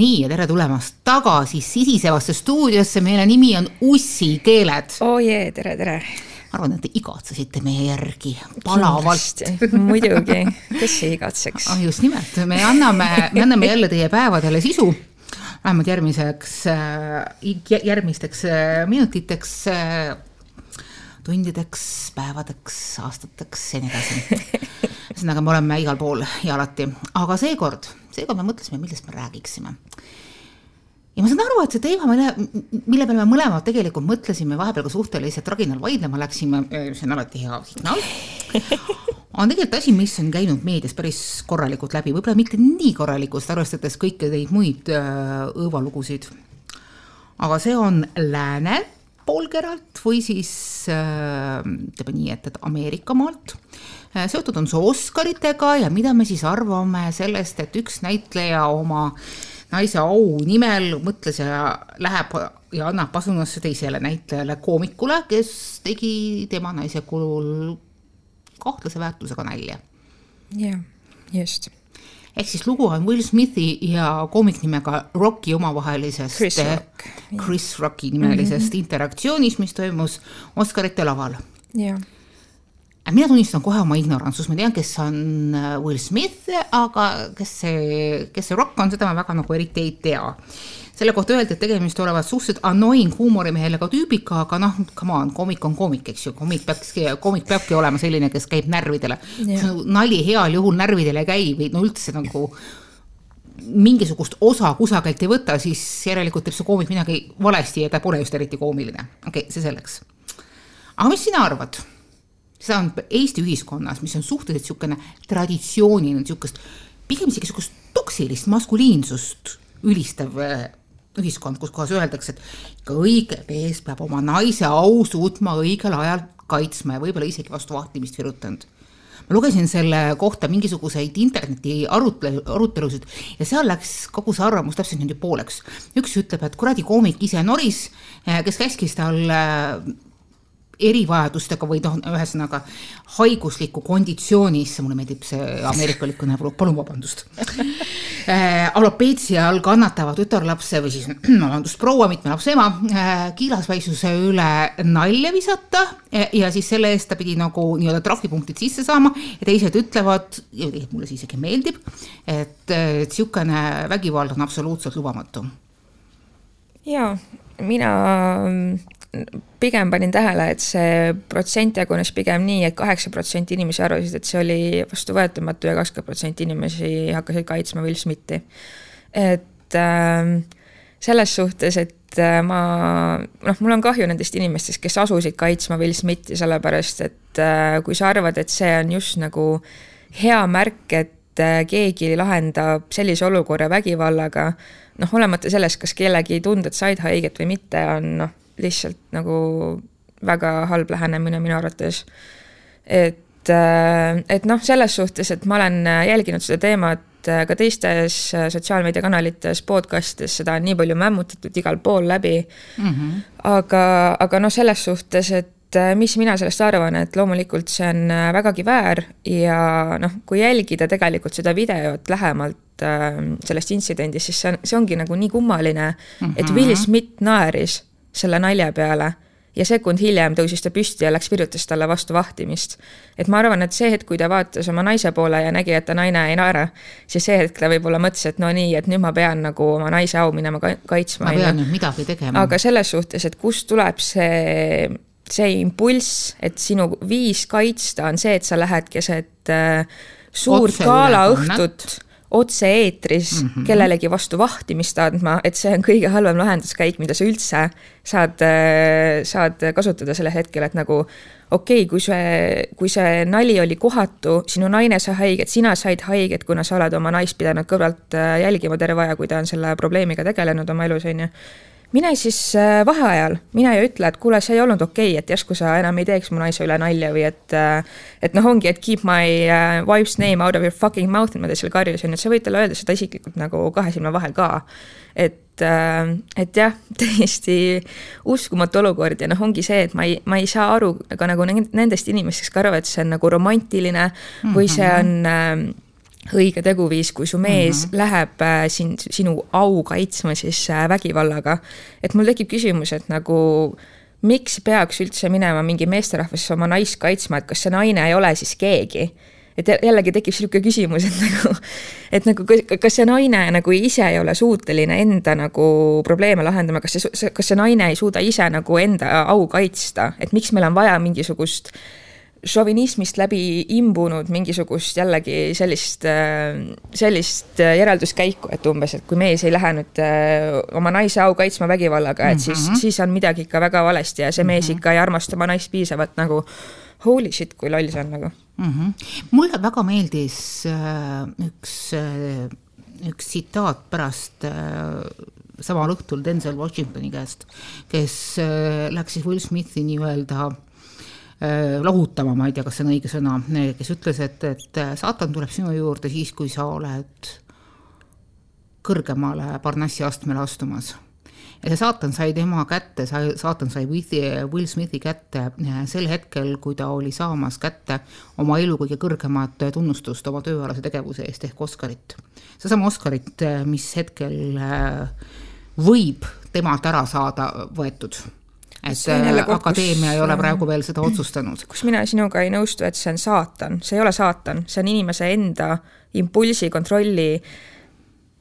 nii ja tere tulemast tagasi sisisevasse stuudiosse, meile nimi on Ussikeeled. oo oh jee, tere, tere. ma arvan, et te igatsesite meie järgi palavalt. muidugi, kes ei igatseks ah,. just nimelt, me anname, me anname jälle teie päevadele sisu vähemalt järgmiseks, äh, järgmisteks äh, minutiteks, äh, tundideks, päevadeks, aastateks ja nii edasi. ühesõnaga, me oleme igal pool ja alati, aga seekord seekord me mõtlesime, millest me räägiksime. ja ma saan aru, et see teema, mille, mille peale me mõlemad tegelikult mõtlesime, vahepeal ka suhteliselt raginal vaidlema läksime, see on alati hea signaal, on tegelikult asi, mis on käinud meedias päris korralikult läbi, võib-olla mitte nii korralikult, arvestades kõiki neid muid äh, õõvalugusid. aga see on lääne poolkeralt või siis äh, ütleme nii, et, et Ameerika maalt seotud on see Oscaritega ja mida me siis arvame sellest, et üks näitleja oma naise au nimel mõtles ja läheb ja annab pasunasse teisele näitlejale, koomikule, kes tegi tema naise kulul kahtlase väärtusega nalja. jah, just ehk siis lugu on Will Smithi ja koomik nimega Rocki omavahelisest Chris, Rock. Chris Rocki nimelisest mm -hmm. interaktsioonist, mis toimus Oscarite laval. jah mina tunnistan kohe oma ignorantsust, ma tean, kes on äh, Will Smith, aga kes see, kes see Rock on, seda ma väga nagu eriti ei tea. selle kohta öeldi, et tegemist olevat suhteliselt annoying huumorimehega tüübiga, aga noh, come on, koomik on koomik, eks ju, koomik peaks, koomik peabki olema selline, kes käib närvidele. nali heal juhul närvidele ei käi või no üldse nagu mingisugust osa kusagilt ei võta, siis järelikult teeb see koomik midagi valesti ja ta pole just eriti koomiline. okei okay,, see selleks. aga mis sina arvad? Seda on Eesti ühiskonnas, mis on suhteliselt niisugune traditsiooniline, niisugust pigem isegi niisugust toksilist maskuliinsust ülistav äh, ühiskond, kus kohas öeldakse, et ikka õige mees peab oma naise au suutma õigel ajal kaitsma ja võib-olla isegi vastu vahtimist virutanud. ma lugesin selle kohta mingisuguseid interneti arutle-, arutelusid ja seal läks kogu see arvamus täpselt niimoodi pooleks. üks ütleb, et kuradi koomik ise noris, äh, kes käskis tal äh, erivajadustega või noh, ühesõnaga haiguslikku konditsioonisse, mulle meeldib see ameerikalik kõne, palun vabandust äh,. alopeetsia all kannatava tütarlapse või siis vabandust, proua, mitme lapse ema äh, kiilasväisuse üle nalja visata ja, ja siis selle eest ta pidi nagu nii-öelda trahvipunktid sisse saama ja teised ütlevad, ja tegelikult mulle see isegi meeldib, et niisugune vägivald on absoluutselt lubamatu. ja mina pigem panin tähele, et see protsent jagunes pigem nii et, et kaheksa protsenti inimesi arvasid, et see oli vastuvõetamatu ja kakskümmend protsenti inimesi hakkasid kaitsma Will Smithi. et äh, selles suhtes, et äh, ma, noh, mul on kahju nendest inimestest, kes asusid kaitsma Will Smithi, sellepärast et äh, kui sa arvad, et see on just nagu hea märk, et äh, keegi lahendab sellise olukorra vägivallaga, noh, olemata sellest, kas kellegi tunded said haiget või mitte, on noh, lihtsalt nagu väga halb lähenemine minu arvates. et, äh, et noh, selles suhtes, et ma olen jälginud seda teemat äh, ka teistes äh, sotsiaalmeediakanalites, podcastides, seda on nii palju mämmutatud igal pool läbi mm. -hmm. aga, aga noh, selles suhtes, et mis mina sellest arvan, et loomulikult see on vägagi väär ja noh, kui jälgida tegelikult seda videot lähemalt sellest intsidendist, siis see on, see ongi nagu nii kummaline mm, -hmm. et Will Smith naeris selle nalja peale ja sekund hiljem tõusis ta püsti ja läks virutas talle vastu vahtimist. et ma arvan, et see hetk, kui ta vaatas oma naise poole ja nägi, et ta naine ei naera, siis see hetk ta võib-olla mõtles, et no nii, et nüüd ma pean nagu oma naise au minema kaitsma. ma pean nüüd midagi tegema. aga selles suhtes, et kust tuleb see, see impulss, et sinu viis kaitsta on see, et sa lähed keset äh, suurt galaõhtut otse-eetris mm -hmm. kellelegi vastu vahtimist andma, et see on kõige halvem lahenduskäik, mida sa üldse saad, äh, saad kasutada sellel hetkel, et nagu okei okay,, kui see, kui see nali oli kohatu, sinu naine sai haiget, sina said haiget, kuna sa oled oma naist pidanud kõrvalt äh, jälgima terve aja, kui ta on selle probleemiga tegelenud oma elus, on ju mine siis äh, vaheajal, mine ja ütle, et kuule, see ei olnud okei okay,, et järsku sa enam ei teeks mu naise üle nalja või et äh, et noh, ongi, et keep my uh, wife's name out of your fucking mouth, ma ta seal karjusin, et sa võid talle öelda seda isiklikult nagu kahe silma vahel ka. et, et jah, täiesti uskumatu olukord ja noh, ongi see, et ma ei, ma ei saa aru ka nagu nendest inimestest, kes arvavad, et see on nagu romantiline mm -hmm. või see mhm. on õige teguviis, kui su mees mm -hmm. läheb äh, sin-, sinu au kaitsma siis äh, vägivallaga. et mul tekib küsimus, et nagu miks peaks üldse minema mingi meesterahvas oma naist kaitsma, et kas see naine ei ole siis keegi et jällegi tekib niisugune küsimus, et nagu, et nagu kas see naine nagu ise ei ole suuteline enda nagu probleeme lahendama, kas see, kas see naine ei suuda ise nagu enda au kaitsta, et miks meil on vaja mingisugust šovinismist läbi imbunud mingisugust jällegi sellist, sellist järelduskäiku, et umbes, et kui mees ei lähe nüüd äh, oma naise au kaitsma vägivallaga, et mm -hmm. siis, siis on midagi ikka väga valesti ja see mees mm -hmm. ikka ei armasta oma naist piisavalt nagu holy shit, kui loll see on nagu mm. -hmm. mulle väga meeldis äh, üks äh,, üks tsitaat pärast äh, samal õhtul Denzel Washingtoni käest, kes äh, läks siis Will Smithi nii-öelda äh, lahutama, ma ei tea, kas see on õige sõna, kes ütles, et, et äh, saatan tuleb sinu juurde siis, kui sa oled kõrgemale Parnassi astmele astumas ja see saatan sai tema kätte, sai, saatan sai Will Smithi kätte sel hetkel, kui ta oli saamas kätte oma elu kõige kõrgemat tunnustust oma tööalase tegevuse eest ehk Oscarit. seesama Oscarit, mis hetkel võib temalt ära saada võetud et akadeemia ei ole praegu veel seda otsustanud. kus mina sinuga ei nõustu, et see on saatan, see ei ole saatan, see on inimese enda impulsi kontrolli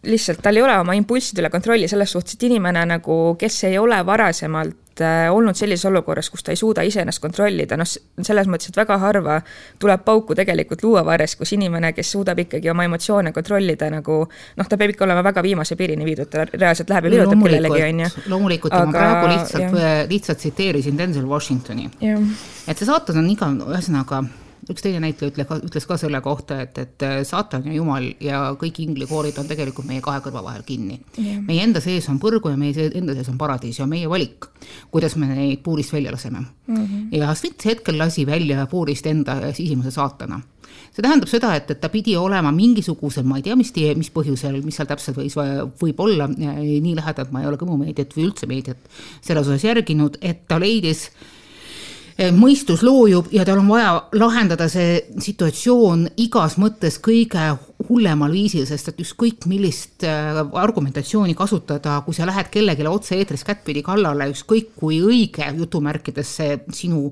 lihtsalt tal ei ole oma impulsside üle kontrolli selles suhtes, et inimene nagu, kes ei ole varasemalt äh, olnud sellises olukorras, kus ta ei suuda iseennast kontrollida, noh, selles mõttes, et väga harva tuleb pauku tegelikult luuavarres, kus inimene, kes suudab ikkagi oma emotsioone kontrollida nagu noh, ta peab ikka olema väga viimase piirini viidud, ta reaalselt läheb ja virutab kellelegi, on ju. loomulikult, ma praegu lihtsalt, lihtsalt tsiteerisin Denzel Washingtoni. et see saatus on iga, ühesõnaga üks teine näitleja ütle, ütles ka selle kohta, et, et äh, saatan ja jumal ja kõik inglikoorid on tegelikult meie kahe kõrva vahel kinni yeah.. meie enda sees on põrgu ja meie enda sees on paradiis ja meie valik, kuidas me neid puurist välja laseme mm. -hmm. ja Smith hetkel lasi välja puurist enda sisimuse saatana see tähendab seda, et, et ta pidi olema mingisugusel, ma ei tea, mis, mis põhjusel, mis seal täpselt võis, võib olla, nii lähedalt ma ei ole kõmumeediat või üldse meediat selles osas järginud, et ta leidis äh, mõistus loojub ja tal on vaja lahendada see situatsioon igas mõttes kõige hullemal viisil, sest et ükskõik millist äh, argumentatsiooni kasutada, kui sa lähed kellelegi otse-eetris kättpidi kallale, ükskõik kui õige jutumärkides see sinu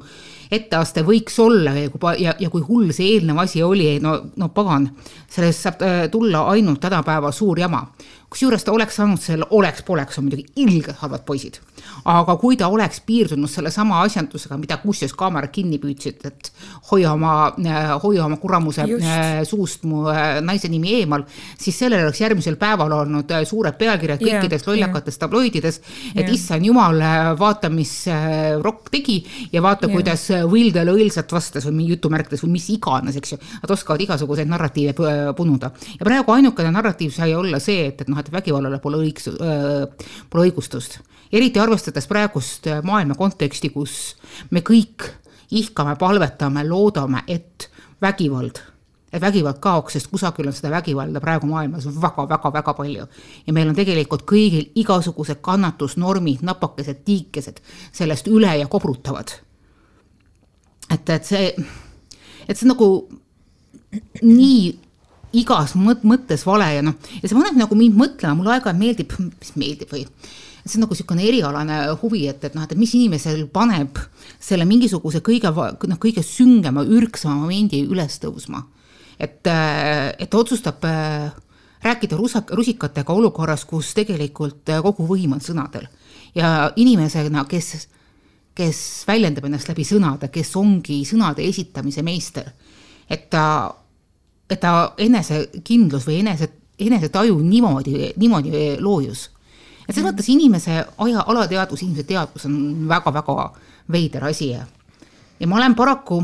etteaste võiks olla ja kui, ja, ja kui hull see eelnev asi oli, no, no pagan, sellest saab äh, tulla ainult tänapäeva suur jama kusjuures ta oleks saanud selle oleks-poleks on muidugi ilgelt halvad poisid. aga kui ta oleks piirdunud sellesama asjandusega, mida kusjuures kaamerad kinni püüdsid, et hoia oma, äh, hoia oma kuramuse Just. Suust mu äh, naise nimi eemal, siis sellel oleks järgmisel päeval olnud suured pealkirjad yeah, kõikides lollakates yeah. tabloidides, et yeah. issand jumal, vaata, mis Rock tegi ja vaata yeah., kuidas Will talle õilsalt vastas või jutumärkides või mis iganes, eks ju. Nad oskavad igasuguseid narratiive punuda ja praegu ainukene narratiiv sai olla see, et, et noh, et vägivallale pole äh,, pole õigustust. eriti arvestades praegust äh, maailma konteksti, kus me kõik ihkame, palvetame, loodame, et vägivald et vägivald kaoks, sest kusagil on seda vägivalda praegu maailmas väga-väga-väga palju. ja meil on tegelikult kõigil igasugused kannatusnormid, napakesed, tiikesed sellest üle ja kobrutavad. et, et see, et see nagu nii igas mõt-, mõttes vale ja noh, ja see paneb nagu mind mõtlema, mulle aeg-ajalt meeldib, mis meeldib või see on nagu niisugune erialane huvi, et, et noh, et mis inimesel paneb selle mingisuguse kõige, noh, kõige süngema, ürgsama momendi üles tõusma. Et, et ta otsustab äh, rääkida rusak, rusikatega olukorras, kus tegelikult äh, kogu võim on sõnadel. ja inimesena, kes, kes väljendab ennast läbi sõnade, kes ongi sõnade esitamise meister, et ta et ta enesekindlus või enese, enesetaju niimoodi, niimoodi loojus. et selles mõttes inimese aja, alateadvus, inimese teadvus on väga-väga veider asi ja, ja ma olen paraku,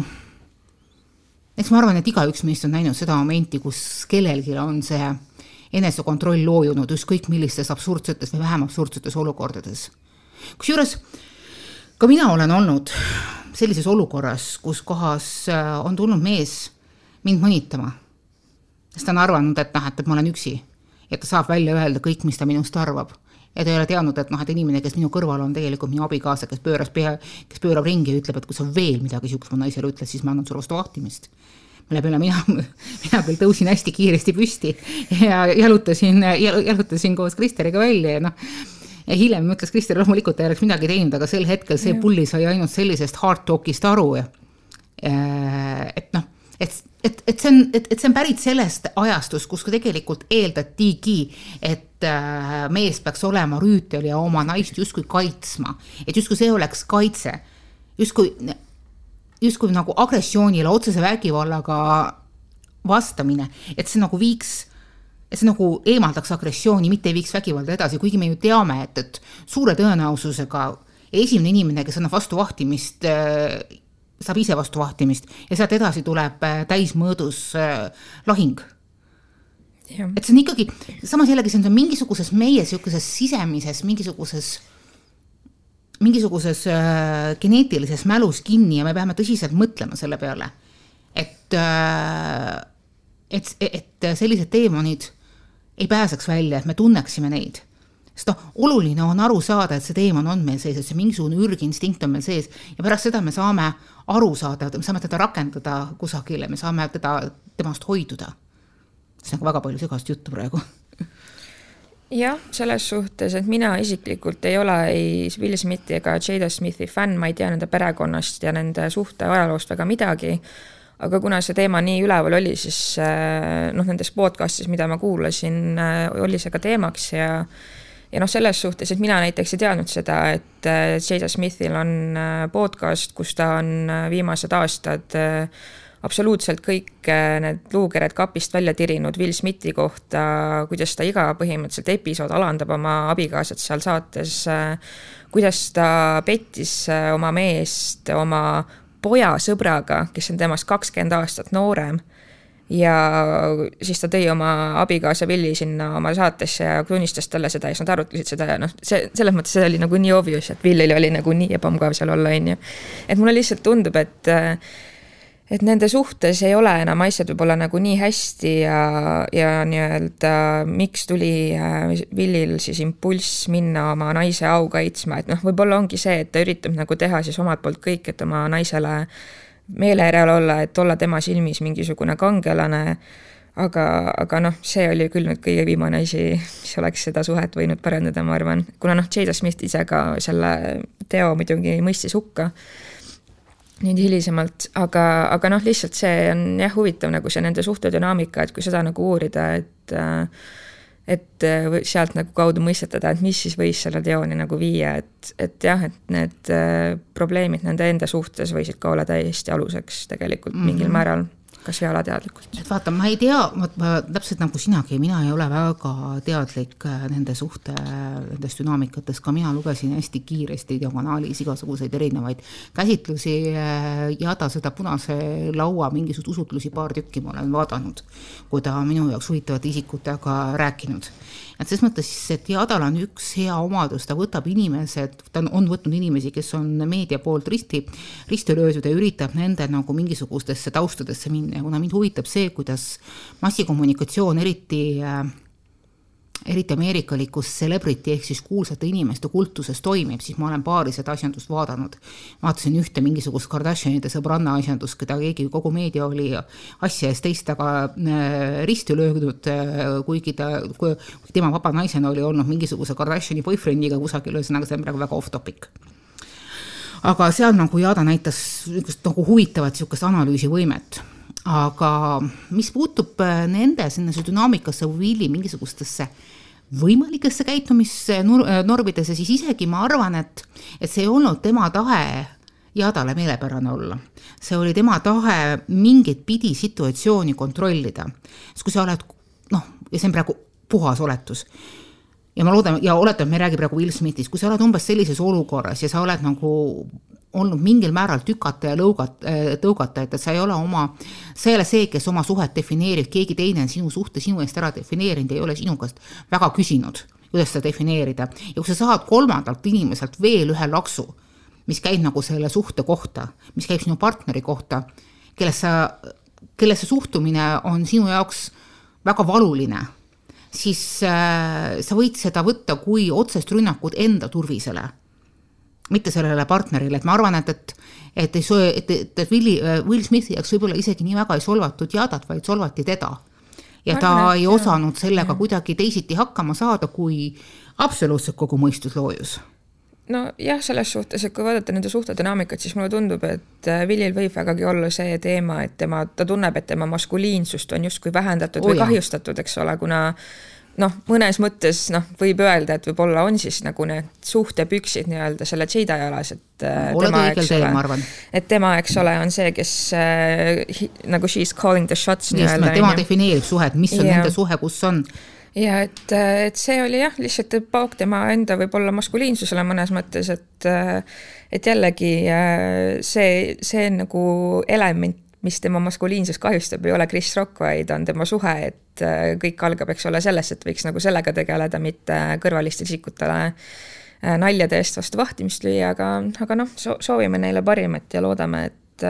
eks ma arvan, et igaüks meist on näinud seda momenti, kus kellelgi on see enesekontroll loojunud ükskõik millistes absurdsetes või vähem absurdsetes olukordades. kusjuures ka mina olen olnud sellises olukorras, kus kohas äh, on tulnud mees mind mõnitama sest ta on arvanud, et noh, et, et ma olen üksi. ja ta saab välja öelda kõik, mis ta minust arvab. Ja ta ei ole teadnud, et noh, et inimene, kes minu kõrval on tegelikult minu abikaasa, kes pööras pea, kes pöörab ringi ja ütleb, et kui sa veel midagi niisugust mu naisele ütled, siis ma annan sulle vastu vahtimist. mille peale mina, mina küll tõusin hästi kiiresti püsti ja jalutasin, jalutasin koos Kristeriga välja ja noh, ja hiljem ütles Krister, loomulikult ta ei oleks midagi teinud, aga sel hetkel see pulli sai ainult sellisest hard talk'ist aru ja et noh, et, et, et see on, et, et see on pärit sellest ajastust, kus tegelikult eeldatigi, et äh, mees peaks olema rüütel ja oma naist justkui kaitsma, et justkui see oleks kaitse, justkui, justkui nagu agressioonile, otsese vägivallaga vastamine, et see nagu viiks et see nagu eemaldaks agressiooni, mitte ei viiks vägivalda edasi, kuigi me ju teame, et, et suure tõenäosusega esimene inimene, kes annab vastu vahtimist, äh, saab ise vastu vahtimist ja sealt edasi tuleb äh, täismõõdus äh, lahing. et see on ikkagi, samas jällegi see on mingisuguses meie niisuguses sisemises mingisuguses mingisuguses äh, geneetilises mälus kinni ja me peame tõsiselt mõtlema selle peale, et äh,, et, et sellised teemonid ei pääseks välja, et me tunneksime neid. Sest noh, oluline on aru saada, et see teemant on meil sees, et see mingisugune ürginstinkt on meil sees. Ja pärast seda me saame aru saada, me saame teda rakendada kusagile, me saame teda, temast hoiduda. see on ka väga palju segast juttu praegu. Jah, selles suhtes, et mina isiklikult ei ole ei Will Smithi ega Jada Smithi fänn, ma ei tea nende perekonnast ja nende suhte ajaloost väga midagi. Aga kuna see teema nii üleval oli, siis äh, noh, nendes podcast'is, mida ma kuulasin, äh, oli see ka teemaks ja ja noh, selles suhtes, et mina näiteks ei teadnud seda, et äh, Jada Smithil on podcast, kus ta on viimased aastad absoluutselt kõik need luukered kapist välja tirinud Will Smithi kohta, kuidas ta iga põhimõtteliselt episood alandab oma abikaasat seal saates, kuidas ta pettis oma meest oma poja sõbraga, kes on temast kakskümmend aastat noorem. Ja siis ta tõi oma abikaasa Willi sinna oma saatesse ja tunnistas talle seda ja siis nad arutlesid seda ja noh, see selles mõttes see oli nagu nii obvious, et Willil oli nagu nii ebamugav seal olla, on ju. et mulle lihtsalt tundub, et et nende suhtes ei ole enam asjad võib-olla nagu nii hästi ja, ja nii-öelda miks tuli äh, Willil siis impulss minna oma naise au kaitsma, et noh, võib-olla ongi see, et ta üritab nagu teha siis omalt poolt kõik, et oma naisele meele järel olla, et olla tema silmis mingisugune kangelane aga, aga noh, see oli küll nüüd kõige viimane asi, mis oleks seda suhet võinud parandada, ma arvan, kuna noh, Jada Smith ise ka selle teo muidugi mõistis hukka nüüd hilisemalt, aga, aga noh, lihtsalt see on jah, huvitav nagu see nende suhtedünaamika, et kui seda nagu uurida, et et sealt nagu kaudu mõistetada, et mis siis võis selle teoni nagu viia, et, et jah, et need probleemid nende enda suhtes võisid ka olla täiesti aluseks tegelikult mm -hmm. mingil määral kas või alateadlikult? et vaata, ma ei tea, vot ma täpselt nagu sinagi, mina ei ole väga teadlik äh, nende suhte, nendest dünaamikatest, ka mina lugesin hästi kiiresti diagonaalis igasuguseid erinevaid käsitlusi, äh, Jada seda punase laua mingisuguseid usutlusi, paar tükki ma olen vaadanud, kui ta minu jaoks huvitavate isikutega rääkinud et selles mõttes siis, et Jadal on üks hea omadus, ta võtab inimesed, ta on võtnud inimesi, kes on meedia poolt risti, risti löödud ja üritab nende nagu mingisugustesse taustadesse minna. Ja kuna mind huvitab see, kuidas massikommunikatsioon, eriti äh, eriti ameerikalikus celebrity ehk siis kuulsate inimeste kultuses toimib, siis ma olen paari seda asjandust vaadanud. vaatasin ühte mingisugust Kardashianide sõbranna asjandust, keda keegi, kogu meedia oli asja ees teist taga äh, risti löödud, äh, kuigi ta, tema vaba naisena oli olnud mingisuguse Kardashiani boyfriend'iga kusagil, ühesõnaga see on praegu väga off topic aga seal nagu Jada näitas niisugust nagu huvitavat niisugust analüüsivõimet aga mis puutub äh, nende sellesse dünaamikasse või mingisugustesse võimalikesse käitumisnormidesse, siis isegi ma arvan, et, et see ei olnud tema tahe Jadale meelepärane olla. see oli tema tahe mingit pidi situatsiooni kontrollida. sest kui sa oled noh, ja see on praegu puhas oletus, ja ma loodan ja oletan, me ei räägi praegu Will Smithist, kui sa oled umbes sellises olukorras ja sa oled nagu olnud mingil määral tükata ja lõugata, äh, tõugata, et, et sa ei ole oma, sa ei ole see, kes oma suhet defineerib, keegi teine on sinu suhte sinu eest ära defineerinud, ei ole sinu käest väga küsinud, kuidas seda defineerida. ja kui sa saad kolmandalt inimeselt veel ühe laksu, mis käib nagu selle suhte kohta, mis käib sinu partneri kohta, kellesse kellesse suhtumine on sinu jaoks väga valuline, siis äh, sa võid seda võtta kui otsest rünnakut enda turvisele mitte sellele partnerile, et ma arvan, et, et et ei, et, et, et Willi, Will Smithi jaoks võib-olla isegi nii väga ei solvatud Jadat, vaid solvati teda. ja ta arvan, ei osanud sellega jah. kuidagi teisiti hakkama saada, kui absoluutselt kogu mõistusloojus nojah, selles suhtes, et kui vaadata nende suhte dünaamikat, siis mulle tundub, et Willil äh, võib vägagi olla see teema, et tema, ta tunneb, et tema maskuliinsust on justkui vähendatud oh, või jah. kahjustatud, eks ole, kuna noh, mõnes mõttes noh, võib öelda, et võib-olla on siis nagu need suhtepüksid nii-öelda selle Jada jalas, et äh, tema, eks ole, et tema, eks ole, on see, kes äh, nagu she is calling the shots nii-öelda. tema defineerib suhet, mis on ja. nende suhe, kus on ja et, et see oli jah, lihtsalt pauk tema enda võib-olla maskuliinsusele mõnes mõttes, et et jällegi see, see nagu element, mis tema maskuliinsust kahjustab, ei ole Chris Rock, vaid on tema suhe, et kõik algab, eks ole, sellest, et võiks nagu sellega tegeleda, mitte kõrvalistele isikutele naljade eest vastu vahtimist lüüa, aga, aga noh, soovime neile parimat ja loodame, et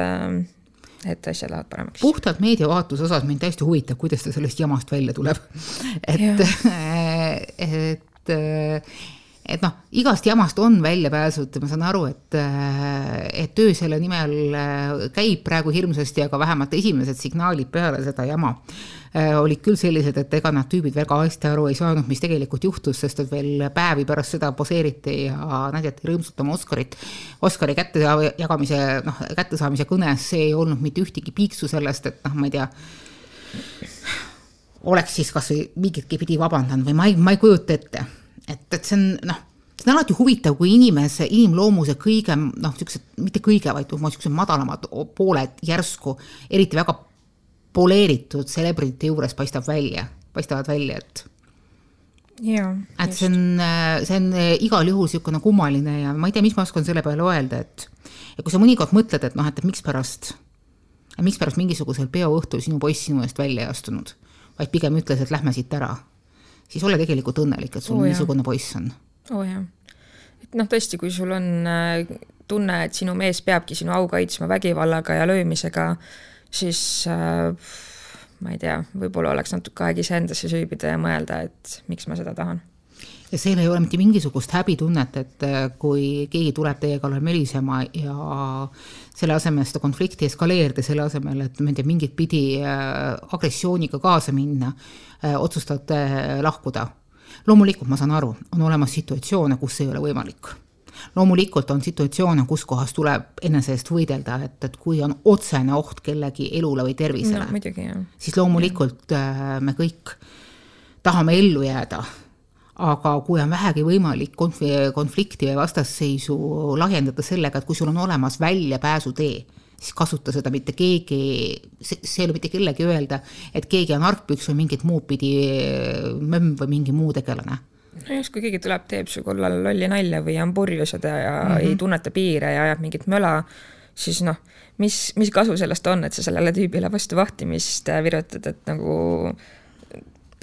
et asjad lähevad paremaks. puhtalt meediavaatuse osas mind täiesti huvitab, kuidas ta sellest jamast välja tuleb. et, et, et noh, igast jamast on väljapääsud, ma saan aru, et, et töö selle nimel käib praegu hirmsasti, aga vähemalt esimesed signaalid peale seda jama Äh, olid küll sellised, et ega nad tüübid väga hästi aru ei saanud, mis tegelikult juhtus, sest et veel päevi pärast seda poseeriti ja näidati rõõmsalt oma Oscarit. Oscari kätte jagamise, noh, kättesaamise kõnes ei olnud mitte ühtegi piiksu sellest, et noh, ma ei tea, oleks siis kasvõi mingitki pidi vabandanud või ma ei, ma ei kujuta ette, et, see on noh see on alati huvitav, kui inimese, inimloomuse kõige noh, niisugused, mitte kõige, vaid niisugused madalamad pooled järsku, eriti väga poleeritud celebrity juures paistab välja, paistavad välja, et jaa. et see on, see on igal juhul niisugune kummaline ja ma ei tea, mis ma oskan selle peale öelda, et ja kui sa mõnikord mõtled, et noh, et mikspärast, mikspärast mingisugusel peoõhtul sinu poiss sinu eest välja ei astunud, vaid pigem ütles, et lähme siit ära, siis ole tegelikult õnnelik, et sul oh, niisugune poiss on. oo oh, jah. et noh, tõesti, kui sul on äh, tunne, et sinu mees peabki sinu au kaitsma vägivallaga ja löömisega, siis äh, ma ei tea, võib-olla oleks natuke aeg iseendasse süübida ja mõelda, et miks ma seda tahan ja seal ei ole mitte mingisugust häbitunnet, et äh, kui keegi tuleb teie kallal mölisema ja selle asemel seda konflikti eskaleerida, selle asemel, et ma ei tea, mingit pidi äh, agressiooniga kaasa minna, äh, otsustate lahkuda. loomulikult ma saan aru, on olemas situatsioone, kus see ei ole võimalik loomulikult on situatsioone, kus kohas tuleb enese eest võidelda, et, et kui on otsene oht kellegi elule või tervisele no,, siis loomulikult ja. Äh, me kõik tahame ellu jääda aga kui on vähegi võimalik konf-, konflikti või vastasseisu lahjendada sellega, et kui sul on olemas väljapääsutee, siis kasuta seda, mitte keegi, see ei ole mitte kellegi öelda, et keegi on argpüks või mingit muud pidi mömm või mingi muu tegelane no just, kui keegi tuleb, teeb su kallal lolli nalja või on purjus ja ta mm -hmm. ei tunneta piire ja ajab mingit möla, siis noh, mis, mis kasu sellest on, et sa sellele tüübile vastu vahtimist virutad, et nagu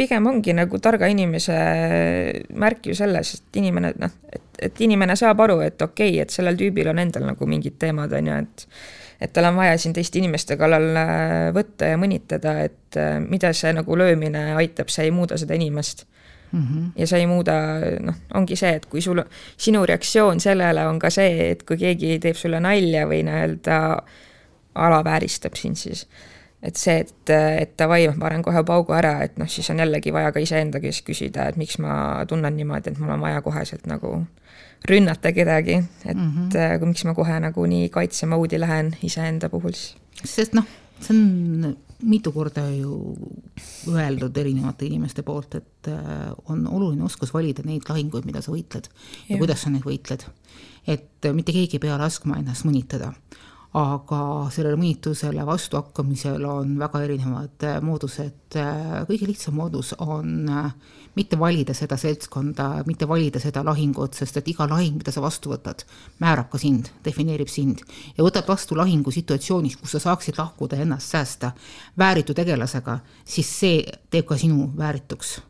pigem ongi nagu targa inimese märk ju selles, et inimene noh, et, et inimene saab aru, et okei okay,, et sellel tüübil on endal nagu mingid teemad, on ju, et et tal on vaja siin teiste inimeste kallal äh, võtta ja mõnitada, et äh, mida see nagu löömine aitab, see ei muuda seda inimest mm. -hmm. ja sa ei muuda, noh, ongi see, et kui sul, sinu reaktsioon sellele on ka see, et kui keegi teeb sulle nalja või nii-öelda alavääristab sind, siis et see, et, et davai, ma panen kohe paugu ära, et noh, siis on jällegi vaja ka iseenda käest küsida, et miks ma tunnen niimoodi, et mul on vaja koheselt nagu rünnata kedagi, et mm -hmm. miks ma kohe nagu nii kaitsemoodi lähen iseenda puhul siis. sest noh, see on mitu korda ju öeldud erinevate inimeste poolt, et äh, on oluline oskus valida neid lahinguid, mida sa võitled ja, ja kuidas sa neid võitled. et mitte keegi ei pea laskma ennast mõnitada aga sellele mõnitusele vastuhakkamisel on väga erinevad äh, moodused. Äh, kõige lihtsam moodus on äh, mitte valida seda seltskonda, mitte valida seda lahingut, sest et iga lahing, mida sa vastu võtad, määrab ka sind, defineerib sind. ja võtad vastu lahingu situatsioonis, kus sa saaksid lahkuda ja ennast säästa vääritu tegelasega, siis see teeb ka sinu väärituks.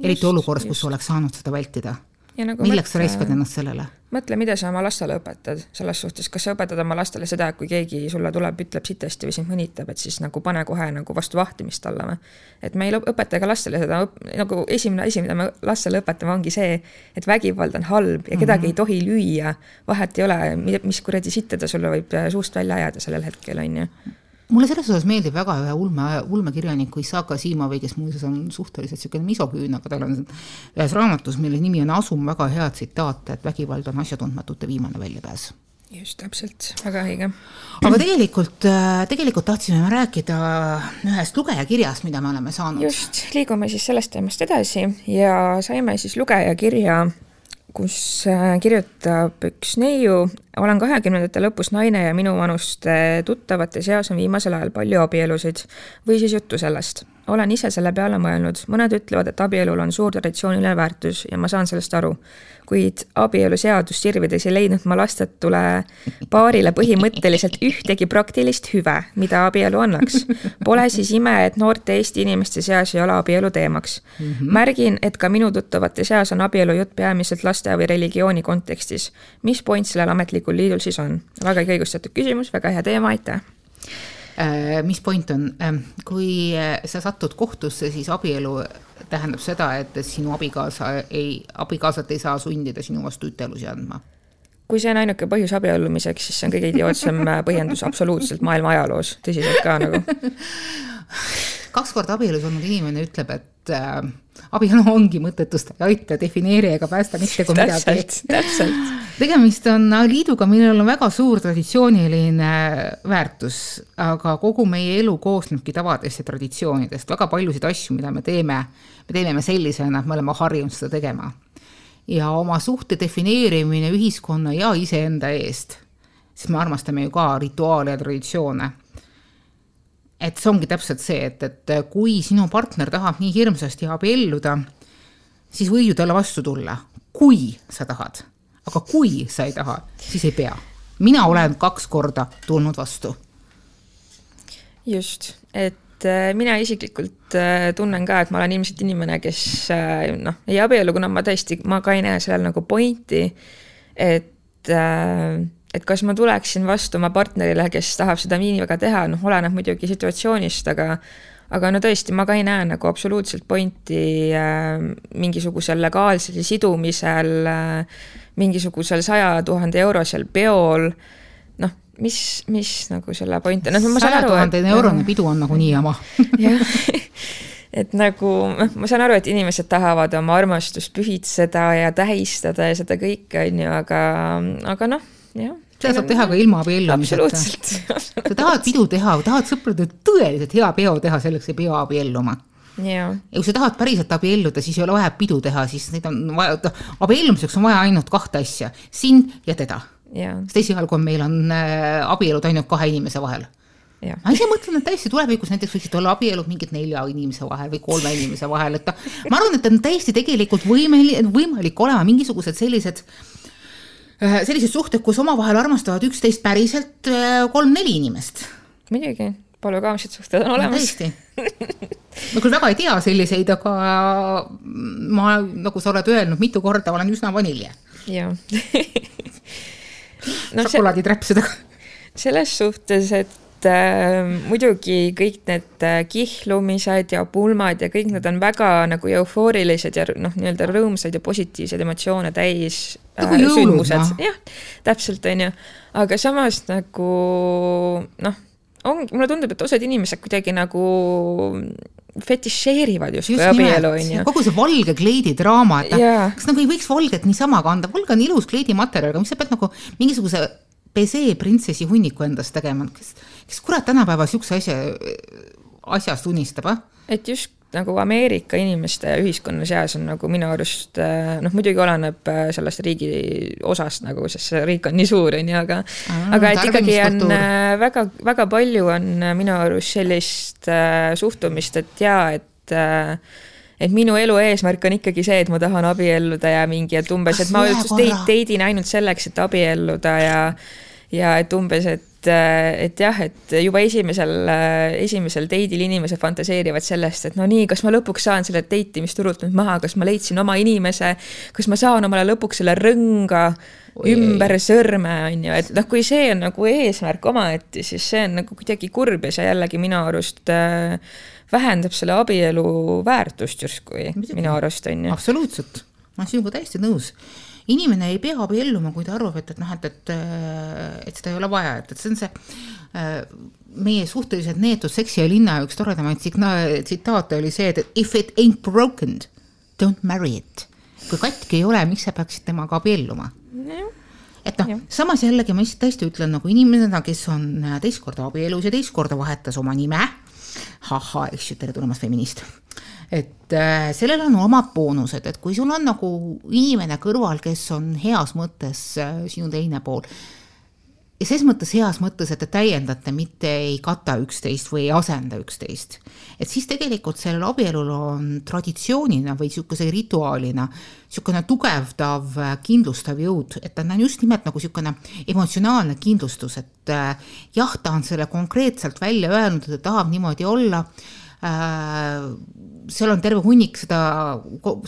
eriti olukorras, kus sa oleks saanud seda vältida. Nagu milleks sa raiskad ennast sellele? Mõtle, mida sa oma lastele õpetad selles suhtes, kas sa õpetad oma lastele seda, et kui keegi sulle tuleb, ütleb sitasti või sind mõnitab, et siis nagu pane kohe nagu vastu vahtimist alla või. et me ei õpeta ka lastele seda, nagu esimene asi, mida me lastele õpetame, ongi see, et vägivald on halb ja kedagi mm -hmm. ei tohi lüüa. vahet ei ole, mis kuradi sitta ta sulle võib suust välja ajada sellel hetkel, on ju mulle selles osas meeldib väga ühe ulme, ulmekirjaniku Isaka Simovi, kes muuseas on suhteliselt niisugune misoküün, aga tal on ühes raamatus, mille nimi on Asum, väga hea tsitaat, et vägivald on asjatundmatute viimane väljapääs just täpselt, väga õige. aga tegelikult, tegelikult tahtsime me rääkida ühest lugejakirjast, mida me oleme saanud. just, liigume siis sellest teemast edasi ja saime siis lugejakirja kus äh, kirjutab üks neiu, olen kahekümnendate lõpus naine ja minuvanuste tuttavate seas on viimasel ajal palju abielusid või siis juttu sellest. Olen ise selle peale mõelnud, mõned ütlevad, et abielul on suur traditsiooniline väärtus ja ma saan sellest aru kuid abieluseadust sirvides ei leidnud ma lastetule paarile põhimõtteliselt ühtegi praktilist hüve, mida abielu annaks. Pole siis ime, et noorte Eesti inimeste seas ei ole abielu teemaks. -hmm. märgin, et ka minu tuttavate seas on abielu jutt peamiselt laste või religiooni kontekstis. mis point sellel ametlikul liidul siis on? vägagi õigustatud küsimus, väga hea teema, aitäh äh, mis point on, ähm, kui äh, sa satud kohtusse, siis abielu tähendab seda, et sinu abikaasa ei, abikaasat ei saa sundida sinu vastu ütelusi andma kui see on ainuke põhjus abiellumiseks, siis see on kõige idiootsem põhjendus absoluutselt maailma ajaloos, tõsiselt ka nagu. kaks korda abielus olnud inimene ütleb, et äh, abielu ongi mõttetust, ei aita, defineeri ega päästa mitte kui midagi. täpselt, tegemist on liiduga, millel on väga suur traditsiooniline väärtus, aga kogu meie elu koosnebki tavadest ja traditsioonidest, väga paljusid asju, mida me teeme, me teeme sellisena, et me oleme harjunud seda tegema. ja oma suhte defineerimine ühiskonna ja iseenda eest, sest me armastame ju ka rituaale ja traditsioone et see ongi täpselt see, et, et kui sinu partner tahab nii hirmsasti abielluda, siis võid ju talle vastu tulla, kui sa tahad aga kui sa ei taha, siis ei pea. mina olen kaks korda tulnud vastu. just, et äh, mina isiklikult äh, tunnen ka, et ma olen ilmselt inimene, kes äh, noh, ei abiellu, kuna ma tõesti, ma ka ei näe sellel nagu pointi, et et kas ma tuleksin vastu oma partnerile, kes tahab seda nii väga teha, noh, oleneb muidugi situatsioonist, aga aga no tõesti, ma ka ei näe nagu absoluutselt pointi äh, mingisugusel legaalsel sidumisel äh, mingisugusel saja tuhande eurosel peol, noh, mis, mis nagu selle point on, noh, ma saan aru, et eurone pidu on nagunii jama. Jah, et nagu noh, ma saan aru, et inimesed tahavad oma armastust pühitseda ja tähistada ja seda kõike, on ju, aga, aga noh, jah. Seda saab teha ka ilma abiellumiseta. sa tahad pidu teha, tahad sõpradele tõeliselt hea peo teha, selleks ei pea abielluma ja kui sa tahad päriselt abielluda, siis ei ole vaja pidu teha, siis neid on vaja, abiellumiseks on vaja ainult kahte asja, sind ja teda. sest esialgu on meil on äh, abielud ainult kahe inimese vahel. ma ise mõtlen, et täiesti tulevikus näiteks võiksid olla abielud mingid nelja inimese vahel või kolme inimese vahel, et ma arvan, et on täiesti tegelikult võimeline, võimalik olema mingisugused sellised äh, sellised suhted, kus omavahel armastavad üksteist päriselt äh, kolm-neli inimest. muidugi polügaamsed suhted on olemas no,. ma küll väga ei tea selliseid, aga ma, nagu sa oled öelnud mitu korda, olen üsna vanilje. jah no, šokolaaditrapsudega. selles suhtes, et äh, muidugi kõik need äh, kihlumised ja pulmad ja kõik need on väga nagu eufoorilised ja noh, nii-öelda rõõmsaid ja positiivseid emotsioone täis äh, nagu sündmused. jah, täpselt, on ju. aga samas nagu noh ongi, mulle tundub, et osad inimesed kuidagi nagu fetišeerivad justkui abielu, on ju. kogu see valge kleedidraama, et yeah. kas nagu ei võiks valget niisama kanda, valge on ilus kleedimaterjal, aga mis sa pead nagu mingisuguse pesee printsessi hunniku endast tegema, kes, kes kurat tänapäeval niisuguse asja, asjast unistab, ah? et just nagu Ameerika inimeste ühiskonna seas on nagu minu arust äh, noh, muidugi oleneb äh, sellest riigi osast nagu, sest see riik on nii suur, on ju, aga Aa, aga et ikkagi on äh, väga, väga palju on minu arust sellist äh, suhtumist, et jaa, et äh, et minu elu eesmärk on ikkagi see, et ma tahan abielluda ja mingi, et umbes, et ma teid, teidin ainult selleks, et abielluda ja ja et umbes, et et jah, et juba esimesel, esimesel date'il inimesed fantaseerivad sellest, et no nii, kas ma lõpuks saan selle date imisturult nüüd maha, kas ma leidsin oma inimese, kas ma saan omale lõpuks selle rõnga Oi, ümber sõrme, on ju, et noh, kui see on nagu eesmärk omaette, siis see on nagu kuidagi kurb ja see jällegi minu arust äh, vähendab selle abielu väärtust justkui, minu arust on ju. absoluutselt, ma olen sinuga täiesti nõus inimene ei pea abielluma, kui ta arvab, et, et noh, et, et, et seda ei ole vaja, et, et see on see äh, meie suhteliselt neetud Seksi ja linna üks toredamaid tsitaate oli see, et if it ain't broken, don't marry it. kui katki ei ole, miks sa peaksid temaga abielluma? et noh, samas jällegi ma tõesti ütlen nagu inimesena, kes on teist korda abielus ja teist korda vahetas oma nime, ahhaa, eks ju, tere tulemast, feminist. Et äh, sellel on omad boonused, et kui sul on nagu inimene kõrval, kes on heas mõttes äh, sinu teine pool, ja ses mõttes heas mõttes, et te täiendate, mitte ei kata üksteist või ei asenda üksteist. et siis tegelikult sellel abielul on traditsioonina või niisuguse rituaalina niisugune tugevdav, äh, kindlustav jõud, et ta on just nimelt nagu niisugune emotsionaalne kindlustus, et äh, jah, ta on selle konkreetselt välja öelnud, et ta tahab niimoodi olla äh, seal on terve hunnik seda,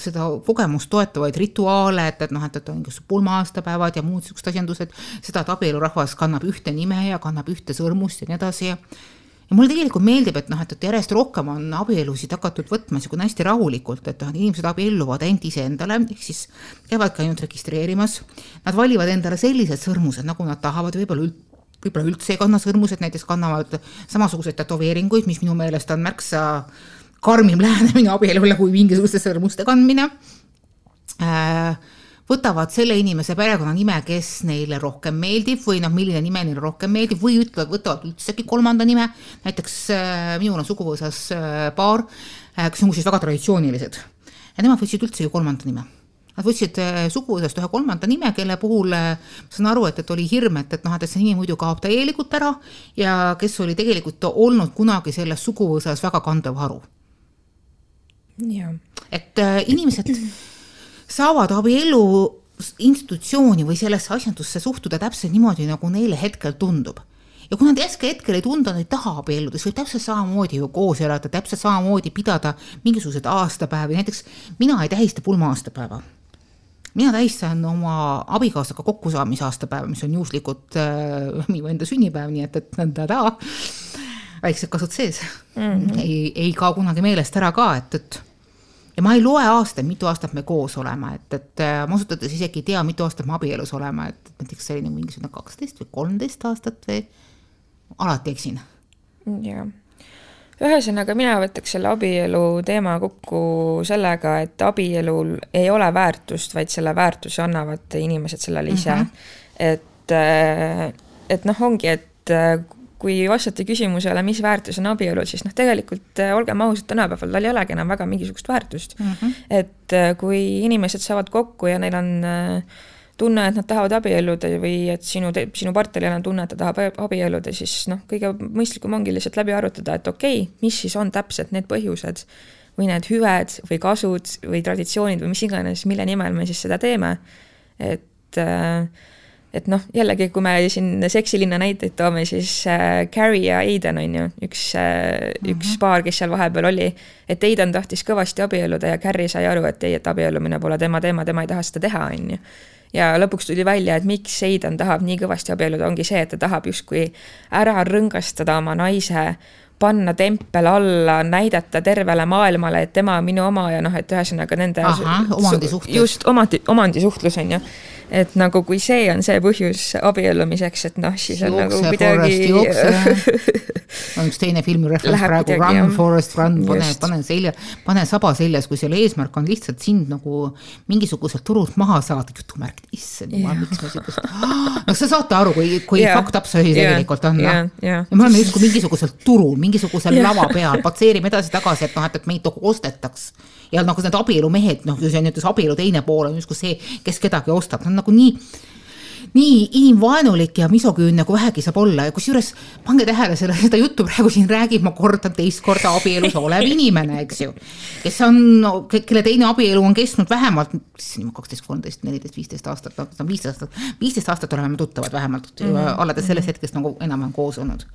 seda kogemust toetavaid rituaale, et, et noh, et, et on igasugused pulma-aastapäevad ja muud niisugused asjandused, seda, et abielurahvas kannab ühte nime ja kannab ühte sõrmust ja nii edasi ja ja mulle tegelikult meeldib, et noh, et, et järjest rohkem on abielusid hakatud võtma niisugune hästi rahulikult, et noh, inimesed abielluvad ainult iseendale, ehk siis käivadki ainult registreerimas. Nad valivad endale sellised sõrmused, nagu nad tahavad, võib-olla üld, võib-olla üldse ei kanna sõrmused, näiteks kannavad samasuguseid tätoveeringuid, mis minu meelest on märksa karmim lähenemine abielule kui mingisuguste sõrmuste kandmine. Äh, võtavad selle inimese perekonnanime, kes neile rohkem meeldib või noh, milline nime neile rohkem meeldib või ütlevad, võtavad üldsegi kolmanda nime. näiteks äh, minul on suguvõsas äh, paar, kes on kusjuures väga traditsioonilised ja nemad võtsid üldsegi kolmanda nime Nad võtsid suguvõsast ühe kolmanda nime, kelle puhul ma saan aru, et, et oli hirm, et, et noh, et see nimi muidu kaob täielikult ära ja kes oli tegelikult olnud kunagi selles suguvõsas väga kandev haru et äh, inimesed saavad abielu institutsiooni või sellesse asjandusse suhtuda täpselt niimoodi, nagu neile hetkel tundub. ja kui nad äsja hetkel ei tundu, nad ei taha abielluda, siis võib täpselt samamoodi ju koos elada, täpselt samamoodi pidada mingisuguseid aastapäevi, näiteks mina ei tähista pulma-aastapäeva mina tähistan oma abikaasaga kokkusaamise aastapäeva, mis on juhuslikult äh, minu enda sünnipäev, nii et, et nõnda väiksed kasud sees mm. -hmm. ei, ei kao kunagi meelest ära ka, et, et ja ma ei loe aastaid, mitu aastat me koos oleme, et, et äh, ma ausalt öeldes isegi ei tea, mitu aastat me abielus oleme, et näiteks see oli nagu mingisugune kaksteist või kolmteist aastat või alati eksin. jah, ühesõnaga mina võtaks selle abielu teema kokku sellega, et abielul ei ole väärtust, vaid selle väärtuse annavad inimesed sellele ise mm. -hmm. et, äh, et noh, ongi, et äh, kui vastati küsimusele, mis väärtus on abielul, siis noh, tegelikult äh, olgem ausad, tänapäeval tal ei olegi enam väga mingisugust väärtust mm. -hmm. et äh, kui inimesed saavad kokku ja neil on äh, tunne, et nad tahavad abielluda või et sinu, sinu partneril on tunne, et ta tahab abielluda, siis noh, kõige mõistlikum ongi lihtsalt läbi arutada, et okei okay,, mis siis on täpselt need põhjused või need hüved või kasud või traditsioonid või mis iganes, mille nimel me siis seda teeme. et äh, et noh, jällegi, kui me siin seksilinna näiteid toome, siis äh, Carrie ja Aiden on ju üks äh, mm, -hmm. üks paar, kes seal vahepeal oli. et Aiden tahtis kõvasti abielluda ja Carrie sai aru, et ei, et abiellumine pole tema teema, tema ei taha seda teha, on ju ja lõpuks tuli välja, et miks Aidan tahab nii kõvasti abielluda, ongi see, et ta tahab justkui ära rõngastada oma naise, panna tempel alla, näidata tervele maailmale, et tema on minu oma ja noh, et ühesõnaga nende. omandisuhtlus. just, omandi, omandisuhtlus on ju et nagu kui see on see põhjus abiellumiseks, et noh, siis on jookse, nagu kuidagi. on üks teine filmi referents praegu Run jah. Forest Run, pane, pane selja, pane saba seljas, kui selle eesmärk on lihtsalt sind nagu mingisuguselt turult maha saada, jutumärk, issand jumal, miks me siukest. no sa saate aru, kui, kui yeah. fucked up see asi tegelikult on, noh. ja me oleme justkui mingisugusel turul, mingisugusel yeah. lava peal, patseerime edasi-tagasi, et noh, et, et meid nagu ostetaks ja nagu need abielumehed, noh, see on näiteks abielu teine pool on justkui see, kes kedagi ostab, see on nagu nii inimvaenulik ja misoküünne, kui vähegi saab olla ja kusjuures pange tähele, selle, seda juttu praegu siin räägib, ma kordan teist korda abielus olev inimene, eks ju. kes on no,, kelle teine abielu on kestnud vähemalt kaksteist, kolmteist, neliteist, viisteist aastat, no viisteist aastat, viisteist aastat oleme tuttavad vähemalt mm -hmm. alates sellest hetkest nagu enam-vähem koos olnud.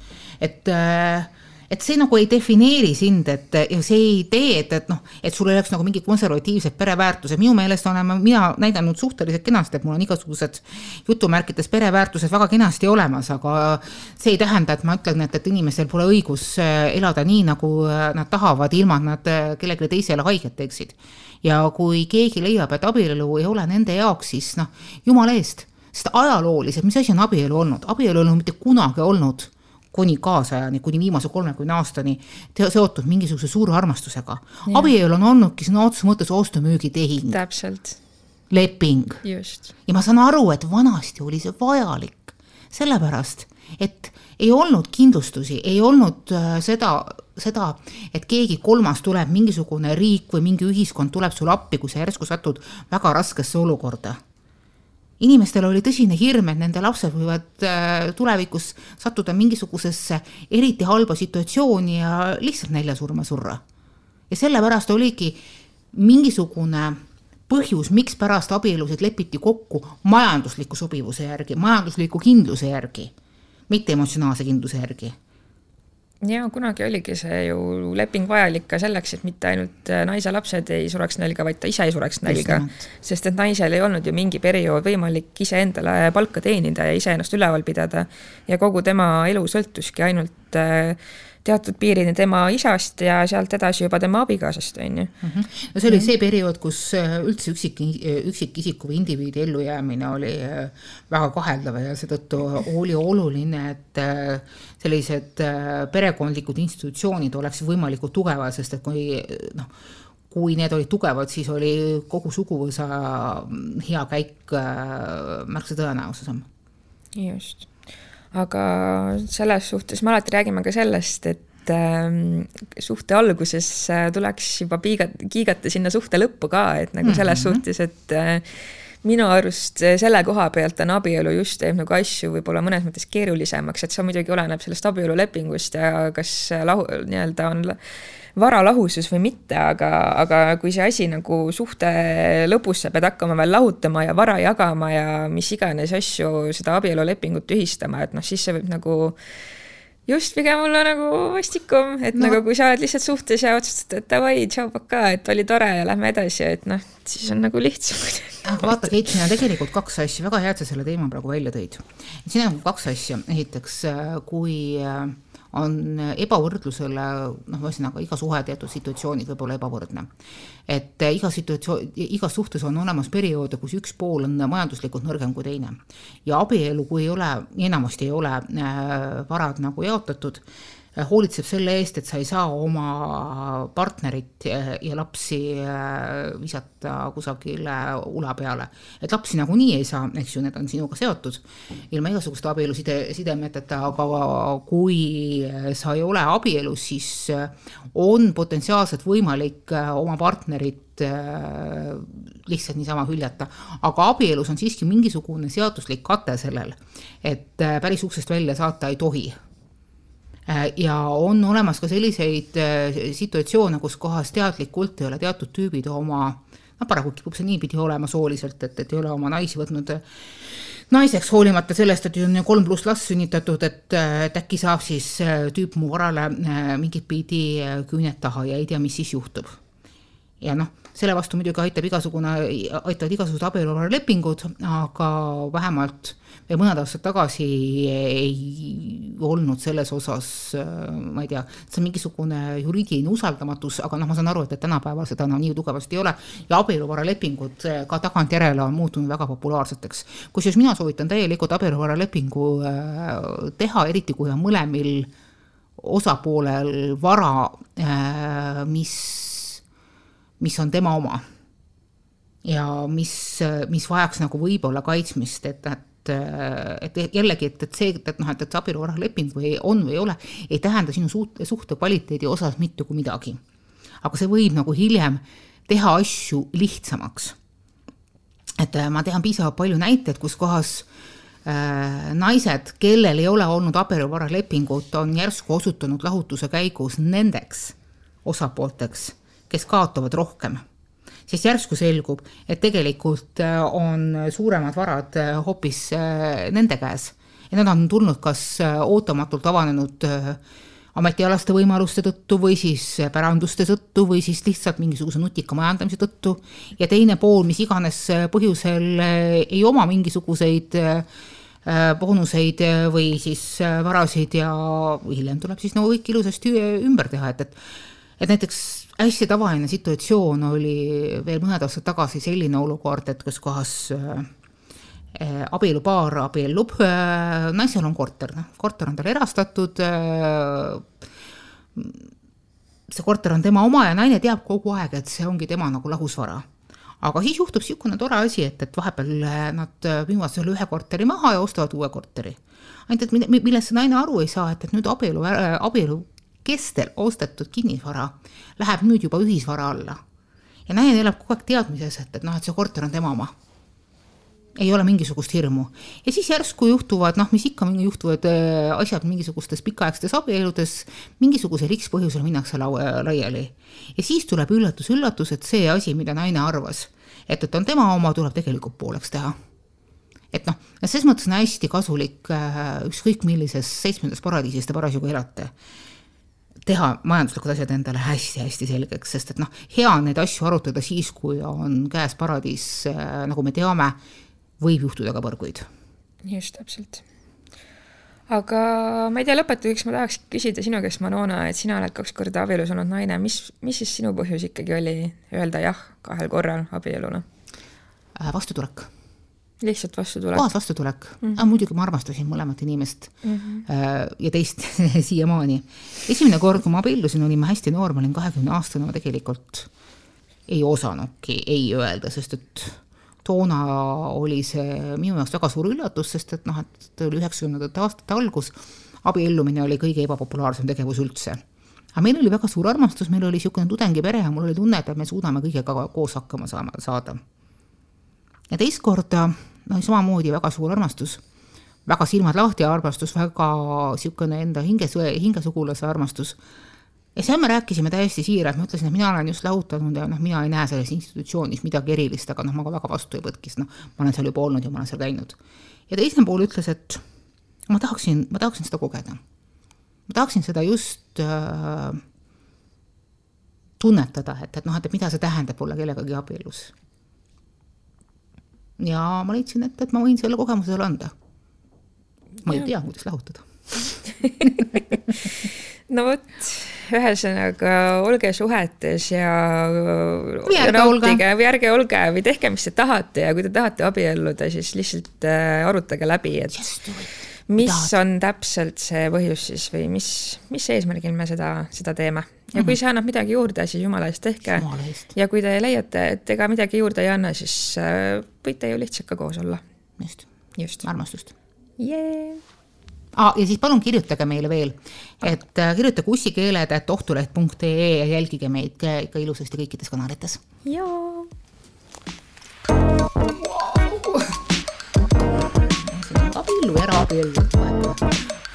et äh, et see nagu ei defineeri sind, et ja see ei tee, et, et noh, et sul oleks nagu mingid konservatiivsed pereväärtused, minu meelest olen mina näidanud suhteliselt kenasti, et mul on igasugused jutumärkides pereväärtused väga kenasti olemas, aga see ei tähenda, et ma ütlen, et, et inimestel pole õigus äh, elada nii, nagu äh, nad tahavad, ilma et nad äh, kellelegi teisele haiget teeksid. ja kui keegi leiab, et abielu ei ole nende jaoks, siis noh, jumala eest, sest ajalooliselt, mis asi on abielu olnud, abielu ei ole mitte kunagi olnud kuni kaasajani, kuni viimase kolmekümne aastani seotud mingisuguse suure armastusega. abielu on olnudki sõna otseses mõttes ostu-müügitehing. täpselt. leping. ja ma saan aru, et vanasti oli see vajalik, sellepärast et ei olnud kindlustusi, ei olnud äh, seda, seda, et keegi kolmas tuleb, mingisugune riik või mingi ühiskond tuleb sulle appi, kui sa järsku satud väga raskesse olukorda inimestel oli tõsine hirm, et nende lapsed võivad äh, tulevikus sattuda mingisugusesse eriti halba situatsiooni ja lihtsalt näljasurma surra. ja sellepärast oligi mingisugune põhjus, mikspärast abielusid lepiti kokku majandusliku sobivuse järgi, majandusliku kindluse järgi, mitte emotsionaalse kindluse järgi ja kunagi oligi see ju leping vajalik ka selleks, et mitte ainult äh, naise lapsed ei sureks nälga, vaid ta ise ei sureks nälga. sest et naisel ei olnud ju mingi periood võimalik iseendale palka teenida ja iseennast üleval pidada. ja kogu tema elu sõltuski ainult äh, teatud piirini tema isast ja sealt edasi juba tema abikaasast, on ju. Mhm. no see oli see periood, kus äh, üldse üksik, üksikisiku või indiviidi ellujäämine oli äh, väga kaheldav ja seetõttu oli oluline, et sellised perekondlikud institutsioonid oleks võimalikult tugevad, sest et kui noh, kui need olid tugevad, siis oli kogu suguvõsa hea käik märksa tõenäosusem. just aga selles suhtes me alati räägime ka sellest, et äh, suhte alguses äh, tuleks juba piiga-, kiigata sinna suhte lõppu ka, et nagu selles mm -hmm. suhtes, et äh, minu arust selle koha pealt on abielu just teeb nagu asju võib-olla mõnes mõttes keerulisemaks, et see muidugi oleneb sellest abielulepingust ja kas lahu, nii-öelda on varalahusus või mitte, aga, aga kui see asi nagu suhte lõpus, sa pead hakkama veel lahutama ja vara jagama ja mis iganes asju, seda abielulepingut tühistama, et noh, siis see võib nagu just pigem olla nagu vastikum, et no. nagu kui sa oled lihtsalt suhtes ja otsustad, et davai, tšau, pakaa, et oli tore ja lähme edasi, et noh, siis on nagu lihtsam kuidagi. vaata, Keit, siin on tegelikult kaks asja, väga hea, et sa selle teema praegu välja tõid. siin on kaks asja, esiteks kui äh, on ebavõrdlusele, noh, ühesõnaga iga suhe teatud situatsioonid võib olla ebavõrdne. et iga situatsioon, igas suhtes on olemas perioode, kus üks pool on majanduslikult nõrgem kui teine. ja abielu, kui ei ole, enamasti ei ole äh, varad nagu jaotatud, hoolitseb selle eest, et sa ei saa oma partnerit ja lapsi äh, visata kusagile ula peale. et lapsi nagunii ei saa, eks ju, need on sinuga seotud ilma igasuguste abieluside, sidemeteta, aga kui sa ei ole abielus, siis on potentsiaalselt võimalik äh, oma partnerit äh, lihtsalt niisama hüljata. aga abielus on siiski mingisugune seaduslik kate sellel, et päris uksest välja saata ei tohi Äh, ja on olemas ka selliseid äh, situatsioone, kus kohas teadlikult ei ole teatud tüübid oma, noh paraku kipub see niipidi olema sooliselt, et, et ei ole oma naisi võtnud äh, naiseks, hoolimata sellest, et on kolm pluss last sünnitatud, et, et äkki saab siis tüüp mu varale mingit pidi küüned taha ja ei tea, mis siis juhtub. ja noh, selle vastu muidugi aitab igasugune, aitavad igasugused abielulepingud, aga vähemalt veel mõned aastad tagasi ei olnud selles osas, ma ei tea, see on mingisugune juriidiline usaldamatus, aga noh, ma saan aru, et, et tänapäeval seda enam nii tugevasti ei ole ja abieluvaralepingud ka tagantjärele on muutunud väga populaarseteks. kusjuures mina soovitan täielikult abieluvaralepingu äh, teha, eriti kui on mõlemil osapoolel vara, äh, mis, mis on tema oma ja mis, mis vajaks nagu võib-olla kaitsmist, et, et et, jällegi, et, et see, et noh, et, et see abieluvarahleping või on või ei ole, ei tähenda sinu suht-, suhte kvaliteedi osas mitte kui midagi. aga see võib nagu hiljem teha asju lihtsamaks. et äh, ma tean piisavalt palju näiteid, kus kohas äh, naised, kellel ei ole olnud abieluvaralepingut, on järsku osutunud lahutuse käigus nendeks osapoolteks, kes kaotavad rohkem siis järsku selgub, et tegelikult äh, on suuremad varad äh, hoopis äh, nende käes. Ja nad on tulnud kas ootamatult avanenud ametialaste võimaluste tõttu või siis päranduste tõttu või siis lihtsalt mingisuguse nutika majandamise tõttu. Ja teine pool, mis iganes põhjusel ei oma mingisuguseid boonuseid või siis varasid ja hiljem tuleb siis nagu kõik ilusasti ümber teha, et, et et näiteks hästi tavaline situatsioon oli veel mõned aastad tagasi selline olukord, et kus kohas äh, abielupaar abiellub äh,, naisel on korter, noh, korter on tal erastatud äh,, see korter on tema oma ja naine teab kogu aeg, et see ongi tema nagu lahusvara. aga siis juhtub niisugune tore asi, et, et vahepeal nad müüvad selle ühe korteri maha ja ostavad uue korteri. ainult et millest see naine aru ei saa, et, et nüüd abielu, abielu kestel ostetud kinnisvara läheb nüüd juba ühisvara alla. ja naine elab kogu aeg teadmises, et, et noh, et see korter on tema oma. ei ole mingisugust hirmu. ja siis järsku juhtuvad, noh, mis ikka juhtuvad äh, asjad mingisugustes pikaaegsetes abieludes, mingisugusel X põhjusel minnakse laua laiali. ja siis tuleb üllatus-üllatus, et see asi, mida naine arvas, et, et on tema oma, tuleb tegelikult pooleks teha et noh, selles mõttes on hästi kasulik äh, ükskõik millises seitsmendas paradiisis te parasjagu elate teha majanduslikud asjad endale hästi-hästi selgeks, sest et noh, hea on neid asju arutada siis, kui on käes paradiis, äh, nagu me teame, võib juhtuda ka põrguid. just, täpselt. aga ma ei tea, lõpetuseks ma tahaks küsida sinu käest, Manona, et sina oled kaks korda abielus olnud naine, mis, mis siis sinu põhjus ikkagi oli öelda jah kahel korral abielule? Äh, vastutulek lihtsalt vastutulek. puhas vastutulek mm, -hmm. aga muidugi ma armastasin mõlemat inimest mm -hmm. ja teist siiamaani. esimene kord, kui ma abiellusin, olin ma hästi noor, ma olin kahekümne aastane, ma tegelikult ei osanudki ei öelda, sest et toona oli see minu jaoks väga suur üllatus, sest et noh, et oli üheksakümnendate aastate algus, abiellumine oli kõige ebapopulaarsem tegevus üldse. aga meil oli väga suur armastus, meil oli niisugune tudengipere ja mul oli tunne, et me suudame kõigega koos hakkama saama, saada ja teist korda no samamoodi väga suur armastus, väga silmad lahti armastus, väga niisugune enda hinges, hingesugulase armastus. ja seal me rääkisime täiesti siiralt, ma ütlesin, et mina olen just lahutanud ja noh, mina ei näe selles institutsioonis midagi erilist, aga noh, ma ka väga vastu ei võtki, sest noh, ma olen seal juba olnud ja ma olen seal käinud. ja teine pool ütles, et ma tahaksin, ma tahaksin seda kogeda. ma tahaksin seda just äh, tunnetada, et, et noh, et mida see tähendab olla kellegagi abielus ja ma leidsin, et, et ma võin selle kogemuse talle anda. ma ei tea, kuidas lahutada no vot, ühesõnaga olge suhetes ja ärge olge. või ärge olge või tehke, mis te tahate ja kui te tahate abielluda, siis lihtsalt äh, arutage läbi, et Just, mis on täpselt see põhjus siis või mis, mis eesmärgil me seda, seda teeme ja kui mhm. see annab midagi juurde, siis jumala eest tehke. ja kui te leiate, et ega midagi juurde ei anna, siis äh, võite ju lihtsalt ka koos olla. just, just., armastust yeah.. Ah, ja siis palun kirjutage meile veel, et äh, kirjutage ussikeeled, et ohtuleht.ee ja jälgige meid ikka ilusasti kõikides kanalites. jaa. abiellu, eraabiellu vahetame